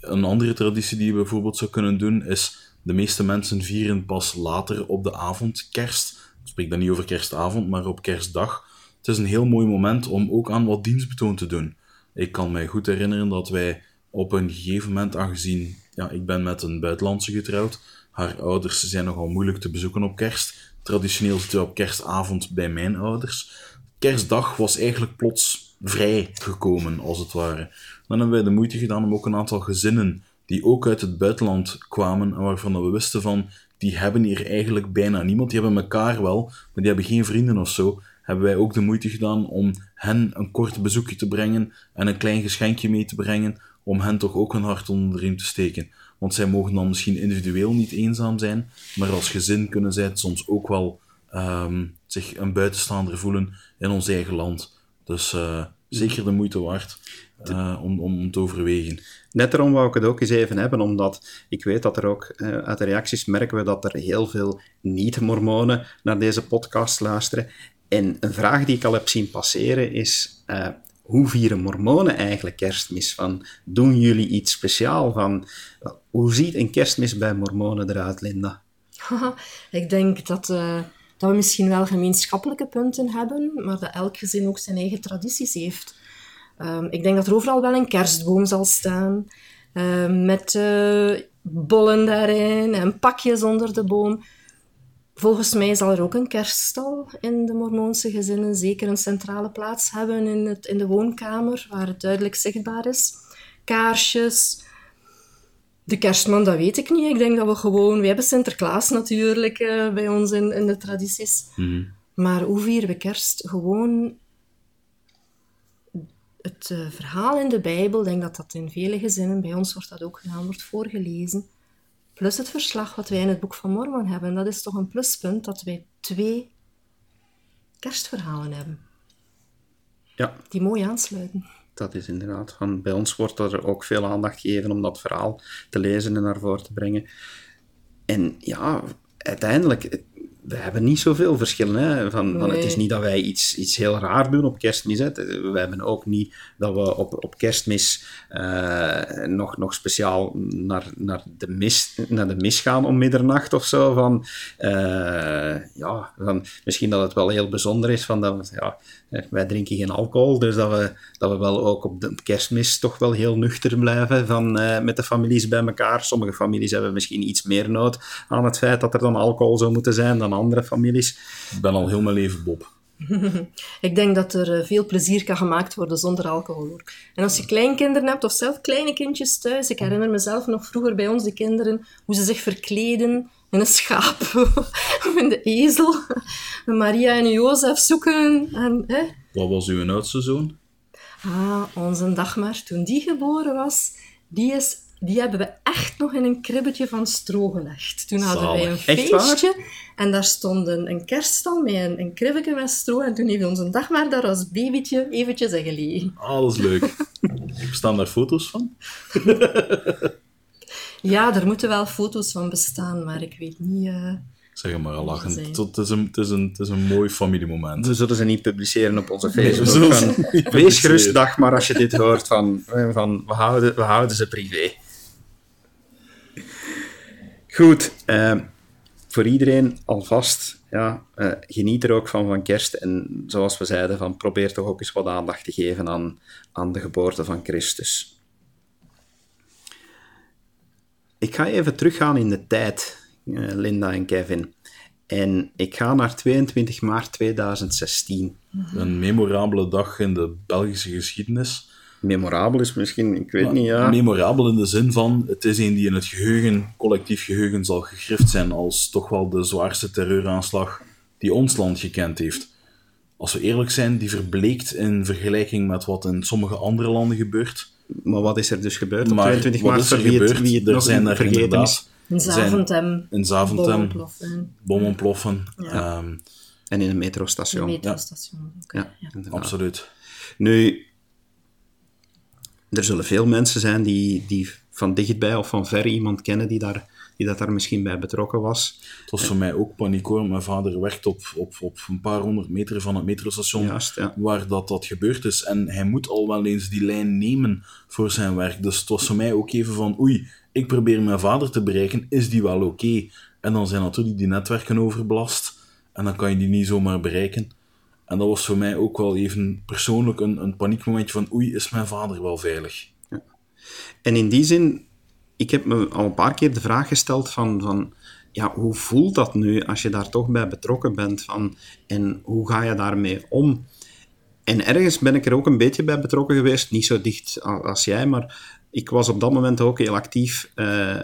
Een andere traditie die je bijvoorbeeld zou kunnen doen, is de meeste mensen vieren pas later op de avond kerst. Ik spreek dan niet over kerstavond, maar op kerstdag. Het is een heel mooi moment om ook aan wat dienstbetoon te doen. Ik kan mij goed herinneren dat wij op een gegeven moment, aangezien ja, ik ben met een buitenlandse getrouwd, haar ouders zijn nogal moeilijk te bezoeken op kerst. Traditioneel zitten we op kerstavond bij mijn ouders. Kerstdag was eigenlijk plots vrij gekomen, als het ware. Dan hebben wij de moeite gedaan om ook een aantal gezinnen die ook uit het buitenland kwamen en waarvan we wisten van, die hebben hier eigenlijk bijna niemand. Die hebben elkaar wel, maar die hebben geen vrienden of zo. Hebben wij ook de moeite gedaan om hen een kort bezoekje te brengen en een klein geschenkje mee te brengen, om hen toch ook een hart onder de riem te steken. Want zij mogen dan misschien individueel niet eenzaam zijn, maar als gezin kunnen zij het soms ook wel ehm, zich een buitenstaander voelen in ons eigen land. Dus eh, zeker de moeite waard eh, om, om te overwegen. Net daarom wou ik het ook eens even hebben, omdat ik weet dat er ook eh, uit de reacties merken we dat er heel veel niet-mormonen naar deze podcast luisteren. En een vraag die ik al heb zien passeren is, hoe vieren mormonen eigenlijk kerstmis? Van, doen jullie iets speciaal? Van, hoe ziet een kerstmis bij mormonen eruit, Linda? Ik denk dat, eh, dat we misschien wel gemeenschappelijke punten hebben, maar dat elk gezin ook zijn eigen tradities heeft. Ehm, ik denk dat er overal wel een kerstboom zal staan, eh, met eh, bollen daarin en pakjes onder de boom. Volgens mij zal er ook een kerststal in de Mormoonse gezinnen zeker een centrale plaats hebben in, het, in de woonkamer, waar het duidelijk zichtbaar is. Kaarsjes, de kerstman, dat weet ik niet. Ik denk dat we gewoon... We hebben Sinterklaas natuurlijk eh, bij ons in, in de tradities. Maar hoe vieren we kerst? Gewoon het eh, verhaal in de Bijbel, ik denk dat dat in vele gezinnen, bij ons wordt dat ook gedaan, wordt voorgelezen. Plus het verslag wat wij in het Boek van Mormon hebben. Dat is toch een pluspunt dat wij twee kerstverhalen hebben. Ja, Die mooi aansluiten. dat is inderdaad. Van, bij ons wordt er ook veel aandacht gegeven om dat verhaal te lezen en naar voren te brengen. En ja, uiteindelijk, we hebben niet zoveel verschillen. Hè? Van, van, het is niet dat wij iets, iets heel raar doen op kerstmis. Hè? We hebben ook niet dat we op, op kerstmis eh, nog, nog speciaal naar, naar, de mis, naar de mis gaan om middernacht of zo. Van, eh, ja, van, misschien dat het wel heel bijzonder is. Van dat, ja, eh, wij drinken geen alcohol, dus dat we, dat we wel ook op de kerstmis toch wel heel nuchter blijven van, met de families bij elkaar. Sommige families hebben misschien iets meer nood aan het feit dat er dan alcohol zou moeten zijn dan andere families. Ik ben al heel mijn leven Bob. Ik denk dat er eh, veel plezier kan gemaakt worden zonder alcohol. Hoor. En als je kleinkinderen hebt, of zelf kleine kindjes thuis, ik herinner mezelf nog vroeger bij ons, de kinderen, hoe ze zich verkleden in een schaap of in de ezel. Maria en Jozef zoeken. En, hè? Wat was uw oudste zoon? Ah, onze Dagmar, toen die geboren was, die, is, die hebben we echt nog in een kribbetje van stro gelegd. Toen hadden wij een feestje en daar stond een, een kerststal met een, een kribbetje met stro en toen heeft onze Dagmar daar als babytje eventjes in gelegen. Is leuk. Bestaan daar foto's van? Ja, er moeten wel foto's van bestaan, maar ik weet niet... eh, Zeg maar al lachen. Zijn. Het, is een, het, is een, het is een mooi familiemoment. We zullen ze niet publiceren op onze Nee, we Facebook. van, niet wees gerust, dag maar als je dit hoort. Van, van, we, houden, we houden ze privé. Goed, eh, voor iedereen alvast, ja, eh, geniet er ook van van kerst. En zoals we zeiden, van, probeer toch ook eens wat aandacht te geven aan, aan de geboorte van Christus. Ik ga even teruggaan in de tijd, eh, Linda en Kevin. En ik ga naar 22 maart 2016. Een memorabele dag in de Belgische geschiedenis. Memorabel is misschien, ik weet niet, ja. Memorabel in de zin van, het is een die in het geheugen, collectief geheugen zal gegrift zijn als toch wel de zwaarste terreuraanslag die ons land gekend heeft. Als we eerlijk zijn, die verbleekt in vergelijking met wat in sommige andere landen gebeurt. Maar wat is er dus gebeurd op Maar 22 wat maart? is er gebeurd? wie het er nog zijn er inderdaad is. in Zaventem, in Zaventem bomontploffen, ontploffen. Ehm, En in een een metrostation. metrostation. Oké, Ja, ja. absoluut. Nu, er zullen veel mensen zijn die, die van dichtbij of van ver iemand kennen die, daar, die dat daar misschien bij betrokken was. Het was voor mij ook paniek hoor. Mijn vader werkt op, op, op een paar honderd meter van het metrostation Juist, ja. waar dat, dat gebeurd is. En hij moet al wel eens die lijn nemen voor zijn werk. Dus het was voor mij ook even van, oei, ik probeer mijn vader te bereiken, is die wel oké? En dan zijn natuurlijk die netwerken overbelast en dan kan je die niet zomaar bereiken. En dat was voor mij ook wel even persoonlijk een, een paniekmomentje van, oei, is mijn vader wel veilig? En in die zin, ik heb me al een paar keer de vraag gesteld van, van ja, hoe voelt dat nu als je daar toch bij betrokken bent? Van, en hoe ga je daarmee om? En ergens ben ik er ook een beetje bij betrokken geweest, niet zo dicht als jij, maar ik was op dat moment ook heel actief eh,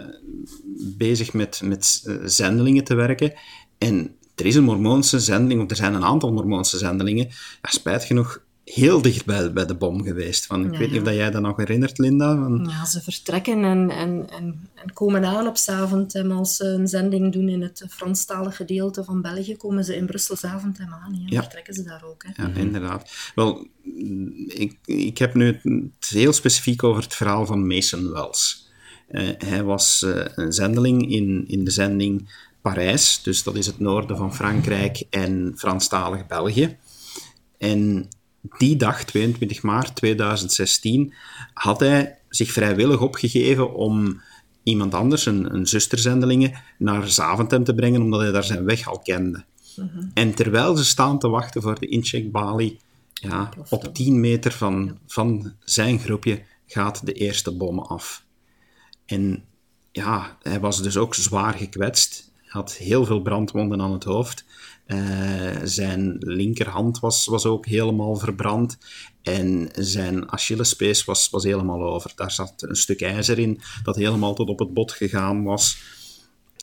bezig met, met eh, zendelingen te werken. En er is een Mormoonse zendeling, of er zijn een aantal Mormoonse zendelingen, ja, spijt genoeg heel dicht bij, bij de bom geweest. Van, ik Ja, weet niet ja. of dat jij dat nog herinnert, Linda. Van, Ja, ze vertrekken en, en, en, en komen aan op Zaventem. Als ze een zending doen in het Franstalige gedeelte van België, komen ze in Brussel Zaventem aan. Ja, Ja. vertrekken ze daar ook. Hè. Ja, inderdaad. Wel, ik, ik heb nu het heel specifiek over het verhaal van Mason Wells. Eh, hij was eh, een zendeling in, in de zending Parijs, dus dat is het noorden van Frankrijk en Franstalig België. En die dag, 22 maart 2016, had hij zich vrijwillig opgegeven om iemand anders, een, een zusterzendelinge, naar Zaventem te brengen, omdat hij daar zijn weg al kende. En terwijl ze staan te wachten voor de incheckbalie, ja, op dat. 10 meter van, van zijn groepje gaat de eerste bom af. En ja, hij was dus ook zwaar gekwetst. Had heel veel brandwonden aan het hoofd. Eh, zijn linkerhand was, was ook helemaal verbrand. En zijn Achillespees was, was helemaal over. Daar zat een stuk ijzer in dat helemaal tot op het bot gegaan was.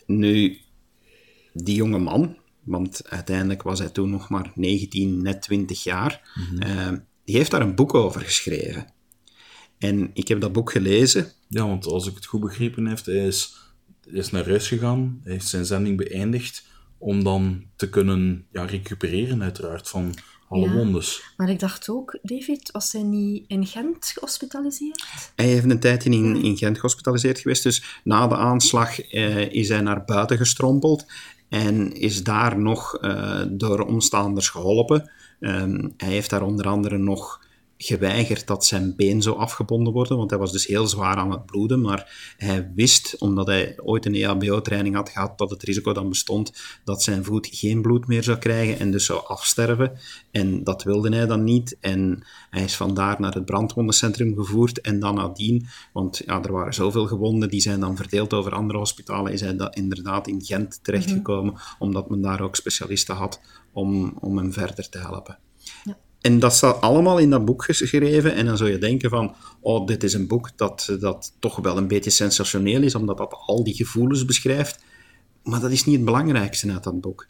Nu, die jonge man, want uiteindelijk was hij toen nog maar 19, net 20 jaar, eh, die heeft daar een boek over geschreven. En ik heb dat boek gelezen. Ja, want als ik het goed begrepen heb, is, is naar huis gegaan, hij heeft zijn zending beëindigd, om dan te kunnen ja, recupereren uiteraard van alle Ja. wondes. Maar ik dacht ook, David, was hij niet in Gent gehospitaliseerd? Hij heeft een tijdje in, in Gent gehospitaliseerd geweest, dus na de aanslag eh, is hij naar buiten gestrompeld en is daar nog eh, door omstaanders geholpen. Ehm, hij heeft daar onder andere nog geweigerd dat zijn been zou afgebonden worden, want hij was dus heel zwaar aan het bloeden, maar hij wist, omdat hij ooit een EHBO-training had gehad, dat het risico dan bestond dat zijn voet geen bloed meer zou krijgen en dus zou afsterven. En dat wilde hij dan niet. En hij is vandaar naar het brandwondencentrum gevoerd en dan nadien, want ja, er waren zoveel gewonden, die zijn dan verdeeld over andere hospitalen, is hij da- inderdaad in Gent terechtgekomen, omdat men daar ook specialisten had om, om hem verder te helpen. En dat staat allemaal in dat boek geschreven. En dan zou je denken van, oh, dit is een boek dat, dat toch wel een beetje sensationeel is, omdat dat al die gevoelens beschrijft. Maar dat is niet het belangrijkste uit dat boek.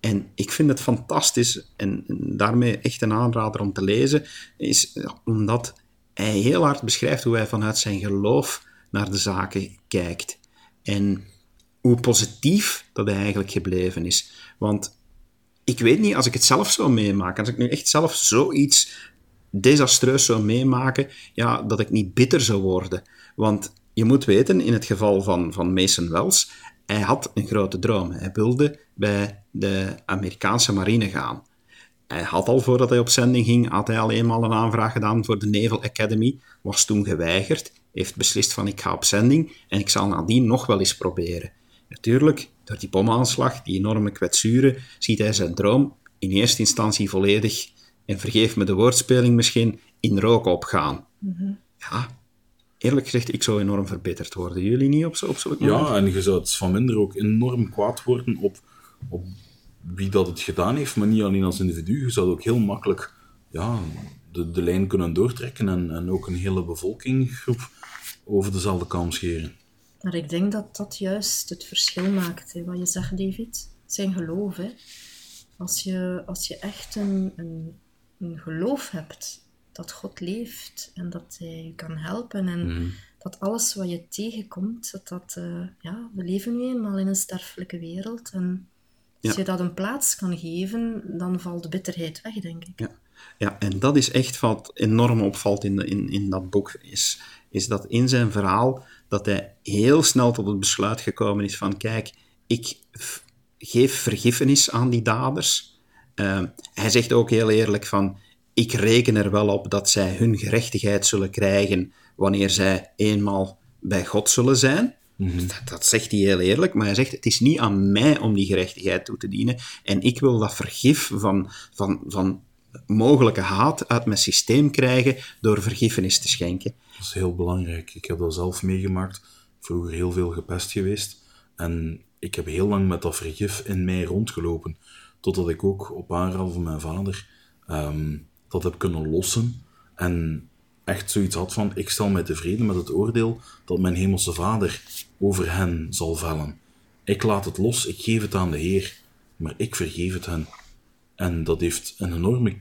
En ik vind het fantastisch, en daarmee echt een aanrader om te lezen, is omdat hij heel hard beschrijft hoe hij vanuit zijn geloof naar de zaken kijkt. En hoe positief dat hij eigenlijk gebleven is. Want ik weet niet, als ik het zelf zou meemaken, als ik nu echt zelf zoiets desastreus zou meemaken, ja, dat ik niet bitter zou worden. Want je moet weten, in het geval van, van Mason Wells, hij had een grote droom. Hij wilde bij de Amerikaanse marine gaan. Hij had al, voordat hij op zending ging, had hij al eenmaal een aanvraag gedaan voor de Naval Academy, was toen geweigerd, heeft beslist van ik ga op zending en ik zal nadien nog wel eens proberen. Natuurlijk, door die bomaanslag, die enorme kwetsuren, ziet hij zijn droom in eerste instantie volledig, en vergeef me de woordspeling misschien, in rook opgaan. Ja, eerlijk gezegd, ik zou enorm verbitterd worden. Jullie niet op, zo, op zo'n moment? Ja, en je zou het van minder ook enorm kwaad worden op, op wie dat het gedaan heeft, maar niet alleen als individu. Je zou ook heel makkelijk ja, de, de lijn kunnen doortrekken en, en ook een hele bevolkinggroep over dezelfde kam scheren. Maar ik denk dat dat juist het verschil maakt, hè, wat je zegt, David. Zijn geloof. Hè. Als, je, als je echt een, een, een geloof hebt dat God leeft en dat Hij je kan helpen en dat alles wat je tegenkomt, dat dat... eh, ja, we leven nu eenmaal in een sterfelijke wereld en als Ja. je dat een plaats kan geven, dan valt de bitterheid weg, denk ik. Ja, ja en dat is echt wat enorm opvalt in, de, in, in dat boek, is, is dat in zijn verhaal dat hij heel snel tot het besluit gekomen is van kijk, ik geef vergiffenis aan die daders. Eh, hij zegt ook heel eerlijk van ik reken er wel op dat zij hun gerechtigheid zullen krijgen wanneer zij eenmaal bij God zullen zijn. Dat, dat zegt hij heel eerlijk, maar hij zegt: Het is niet aan mij om die gerechtigheid toe te dienen. En ik wil dat vergif van, van, van mogelijke haat uit mijn systeem krijgen door vergiffenis te schenken. Dat is heel belangrijk. Ik heb dat zelf meegemaakt. Vroeger heel veel gepest geweest. En ik heb heel lang met dat vergif in mij rondgelopen. Totdat ik ook op aanraden van mijn vader ehm, dat heb kunnen lossen. En echt zoiets had van, ik stel mij tevreden met het oordeel dat mijn hemelse vader over hen zal vellen. Ik laat het los, ik geef het aan de Heer, maar ik vergeef het hen. En dat heeft een enorme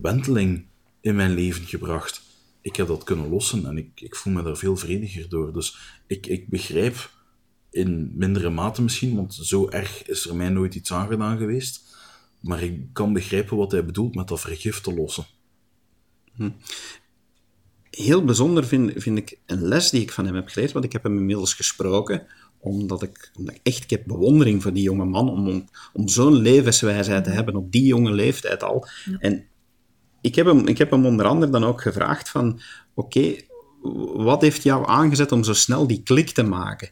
wenteling in mijn leven gebracht. Ik heb dat kunnen lossen en ik, ik voel me daar veel vrediger door. Dus ik, ik begrijp in mindere mate misschien, want zo erg is er mij nooit iets aangedaan geweest. Maar ik kan begrijpen wat hij bedoelt met dat vergif te lossen. Heel bijzonder vind, vind ik een les die ik van hem heb geleerd, want ik heb hem inmiddels gesproken, omdat ik, omdat ik echt ik heb bewondering voor die jonge man, om, om, om zo'n levenswijsheid te hebben op die jonge leeftijd al. En ik heb, hem, ik heb hem onder andere dan ook gevraagd van, oké, wat heeft jou aangezet om zo snel die klik te maken?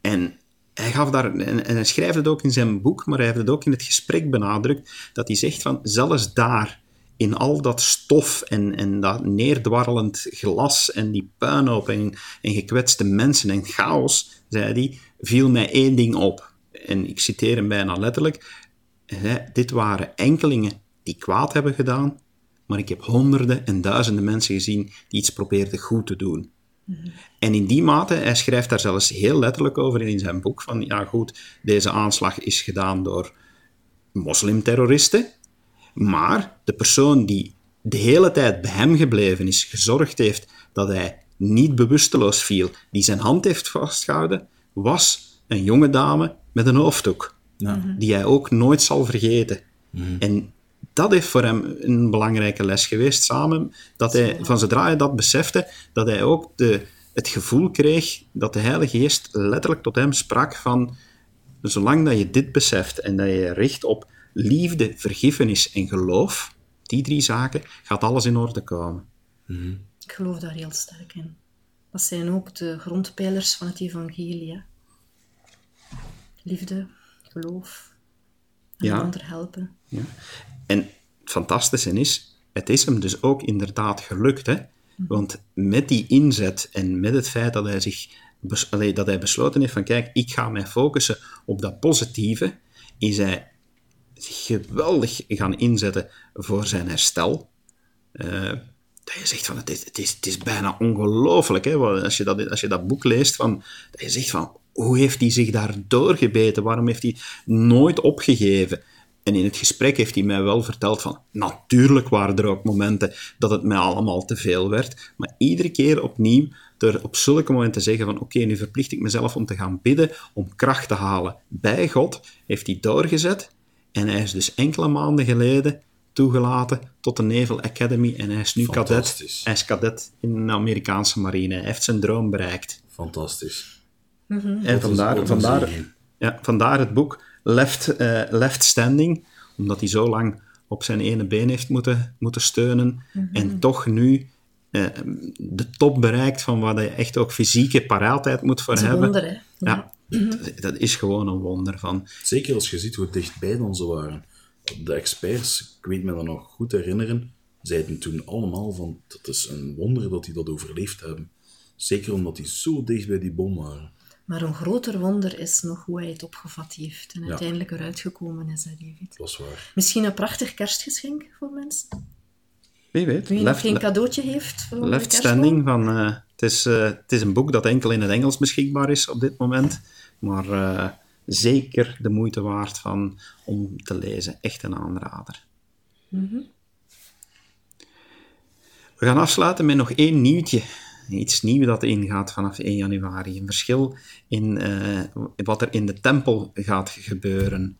En hij gaf daar, en, en hij schrijft het ook in zijn boek, maar hij heeft het ook in het gesprek benadrukt, dat hij zegt van, zelfs daar, in al dat stof en, en dat neerdwarrelend glas en die puinhoop en, en gekwetste mensen en chaos, zei hij, viel mij één ding op. En ik citeer hem bijna letterlijk. Zei, dit waren enkelingen die kwaad hebben gedaan, maar ik heb honderden en duizenden mensen gezien die iets probeerden goed te doen. En in die mate, hij schrijft daar zelfs heel letterlijk over in zijn boek, van ja goed, deze aanslag is gedaan door moslimterroristen, maar de persoon die de hele tijd bij hem gebleven is, gezorgd heeft dat hij niet bewusteloos viel, die zijn hand heeft vastgehouden, was een jonge dame met een hoofddoek, Ja. die hij ook nooit zal vergeten. En dat heeft voor hem een belangrijke les geweest, samen, dat hij, van zodra hij dat besefte, dat hij ook de, het gevoel kreeg dat de Heilige Geest letterlijk tot hem sprak van, zolang dat je dit beseft en dat je richt op liefde, vergiffenis en geloof, die drie zaken, gaat alles in orde komen. Ik geloof daar heel sterk in. Dat zijn ook de grondpijlers van het evangelie. hè. Liefde, geloof, en Ja. ander helpen. En het fantastische is, het is hem dus ook inderdaad gelukt. Hè? Want met die inzet en met het feit dat hij, zich, dat hij besloten heeft van kijk, ik ga mij focussen op dat positieve, is hij geweldig gaan inzetten voor zijn herstel. Eh, dat je zegt van, het is, het is, het is bijna ongelooflijk, hè, als, je dat, als je dat boek leest, van, dat je zegt van, hoe heeft hij zich daar doorgebeten? Waarom heeft hij nooit opgegeven? En in het gesprek heeft hij mij wel verteld van, natuurlijk waren er ook momenten dat het mij allemaal te veel werd, maar iedere keer opnieuw door op zulke momenten te zeggen van, oké, nu verplicht ik mezelf om te gaan bidden, om kracht te halen bij God, heeft hij doorgezet. En hij is dus enkele maanden geleden toegelaten tot de Naval Academy en hij is nu kadet. Fantastisch. Hij is kadet in de Amerikaanse marine. Hij heeft zijn droom bereikt. Fantastisch. En Wat een- vandaar, vandaar, ja, vandaar het boek Left, eh, Left Standing, omdat hij zo lang op zijn ene been heeft moeten, moeten steunen en toch nu eh, de top bereikt van waar je echt ook fysieke paraatheid moet voor Dat is een hebben. wonder, hè. Ja, dat, dat is gewoon een wonder van. Zeker als je ziet hoe dichtbij dan ze waren. De experts, ik weet me dat nog goed herinneren, zeiden toen allemaal van het is een wonder dat die dat overleefd hebben. Zeker omdat die zo dicht bij die bom waren. Maar een groter wonder is nog hoe hij het opgevat heeft en uiteindelijk eruit gekomen is, hè, David. Dat is waar. Misschien een prachtig kerstgeschenk voor mensen. Wie weet. Wie nog Left, geen cadeautje heeft voor de Left. Standing van... eh, het, is, eh, het is een boek dat enkel in het Engels beschikbaar is op dit moment. Maar eh, zeker de moeite waard van, om te lezen. Echt een aanrader. We gaan afsluiten met nog één nieuwtje. Iets nieuws dat ingaat vanaf 1 januari. Een verschil in eh, wat er in de tempel gaat gebeuren.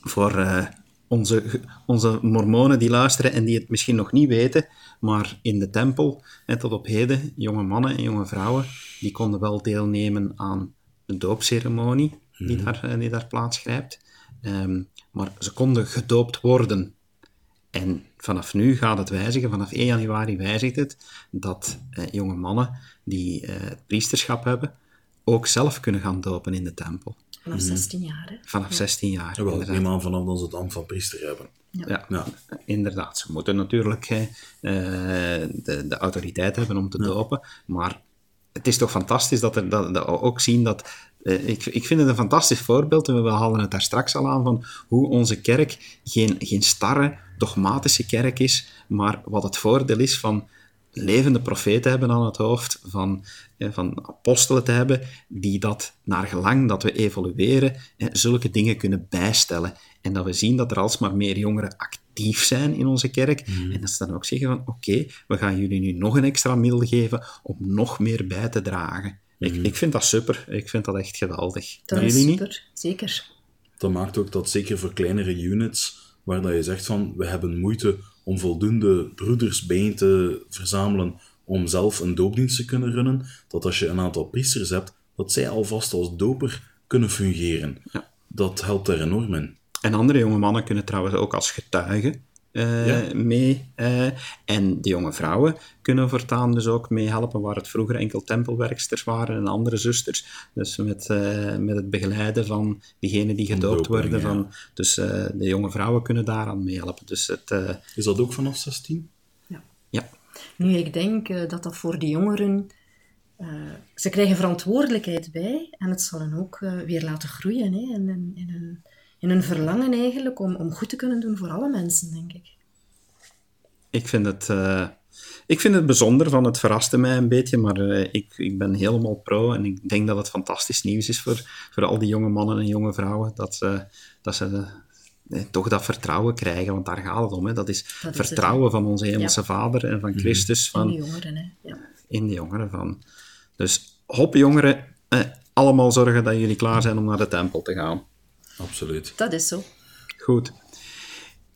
Voor eh, onze, onze mormonen die luisteren en die het misschien nog niet weten, maar in de tempel, en tot op heden, jonge mannen en jonge vrouwen, die konden wel deelnemen aan de doopceremonie die, daar, eh, die daar plaatsgrijpt. Ehm, maar ze konden gedoopt worden. En vanaf nu gaat het wijzigen, vanaf 1 januari wijzigt het, dat eh, jonge mannen die eh, het priesterschap hebben, ook zelf kunnen gaan dopen in de tempel. Vanaf 16 jaar, hè. Vanaf 16 jaar. Ik inderdaad. neem aan vanaf dat ze het ambt van priester hebben. Ja, Ja. inderdaad. Ze moeten natuurlijk eh, de, de autoriteit hebben om te dopen, maar het is toch fantastisch dat, er, dat, we ook zien dat... eh, ik, ik vind het een fantastisch voorbeeld, en we halen het daar straks al aan, van hoe onze kerk geen, geen starre, dogmatische kerk is, maar wat het voordeel is van levende profeten hebben aan het hoofd, van, van apostelen te hebben, die dat naar gelang dat we evolueren, zulke dingen kunnen bijstellen. En dat we zien dat er alsmaar meer jongeren actief zijn in onze kerk. En dat ze dan ook zeggen van, oké, we gaan jullie nu nog een extra middel geven om nog meer bij te dragen. Ik, ik vind dat super. Ik vind dat echt geweldig. Dat Jullie is niet? super, zeker. Dat maakt ook dat zeker voor kleinere units, waar dat je zegt van, we hebben moeite om voldoende broeders bijeen te verzamelen om zelf een doopdienst te kunnen runnen, dat als je een aantal priesters hebt, dat zij alvast als doper kunnen fungeren. Dat helpt daar enorm in. En andere jonge mannen kunnen trouwens ook als getuigen eh, Ja. mee. eh, en de jonge vrouwen kunnen voortaan dus ook meehelpen, waar het vroeger enkel tempelwerksters waren en andere zusters. Dus met, eh, met het begeleiden van diegenen die gedoopt worden. ja. Van, dus eh, de jonge vrouwen kunnen daaraan meehelpen. Dus het, eh, Is dat ook vanaf 16? ja. Nu, ik denk dat dat voor de jongeren... eh, ze krijgen verantwoordelijkheid bij en het zal hen ook weer laten groeien hè, in, in, in, hun, in hun verlangen eigenlijk om, om goed te kunnen doen voor alle mensen, denk ik. Ik vind het, eh, ik vind het bijzonder, van het verraste mij een beetje, maar eh, ik, ik ben helemaal pro en ik denk dat het fantastisch nieuws is voor, voor al die jonge mannen en jonge vrouwen, dat ze, dat ze eh, toch dat vertrouwen krijgen, want daar gaat het om. Hè. Dat is Dat is het, vertrouwen van onze hemelse Vader en van Christus, En van, de jongeren, hè. Ja. in de jongeren. Van. Dus hop jongeren, eh, allemaal zorgen dat jullie klaar zijn om naar de tempel te gaan. Absoluut. Dat is zo. Goed.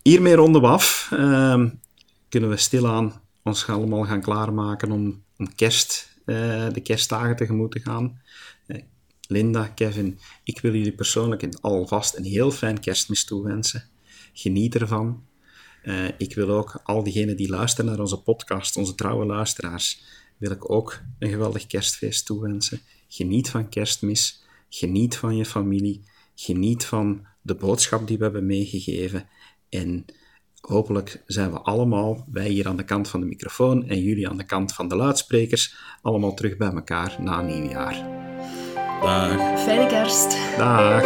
hiermee ronden we af. Ehm, kunnen we stilaan ons allemaal gaan klaarmaken om, om kerst, eh, de kerstdagen tegemoet te gaan. Eh, Linda, Kevin, ik wil jullie persoonlijk alvast een heel fijn kerstmis toewensen. Geniet ervan. Eh, ik wil ook al diegenen die luisteren naar onze podcast, onze trouwe luisteraars, wil ik ook een geweldig kerstfeest toewensen. Geniet van kerstmis. Geniet van je familie. Geniet van de boodschap die we hebben meegegeven. En hopelijk zijn we allemaal, wij hier aan de kant van de microfoon en jullie aan de kant van de luidsprekers, allemaal terug bij elkaar na nieuwjaar. Dag. Fijne kerst. Dag.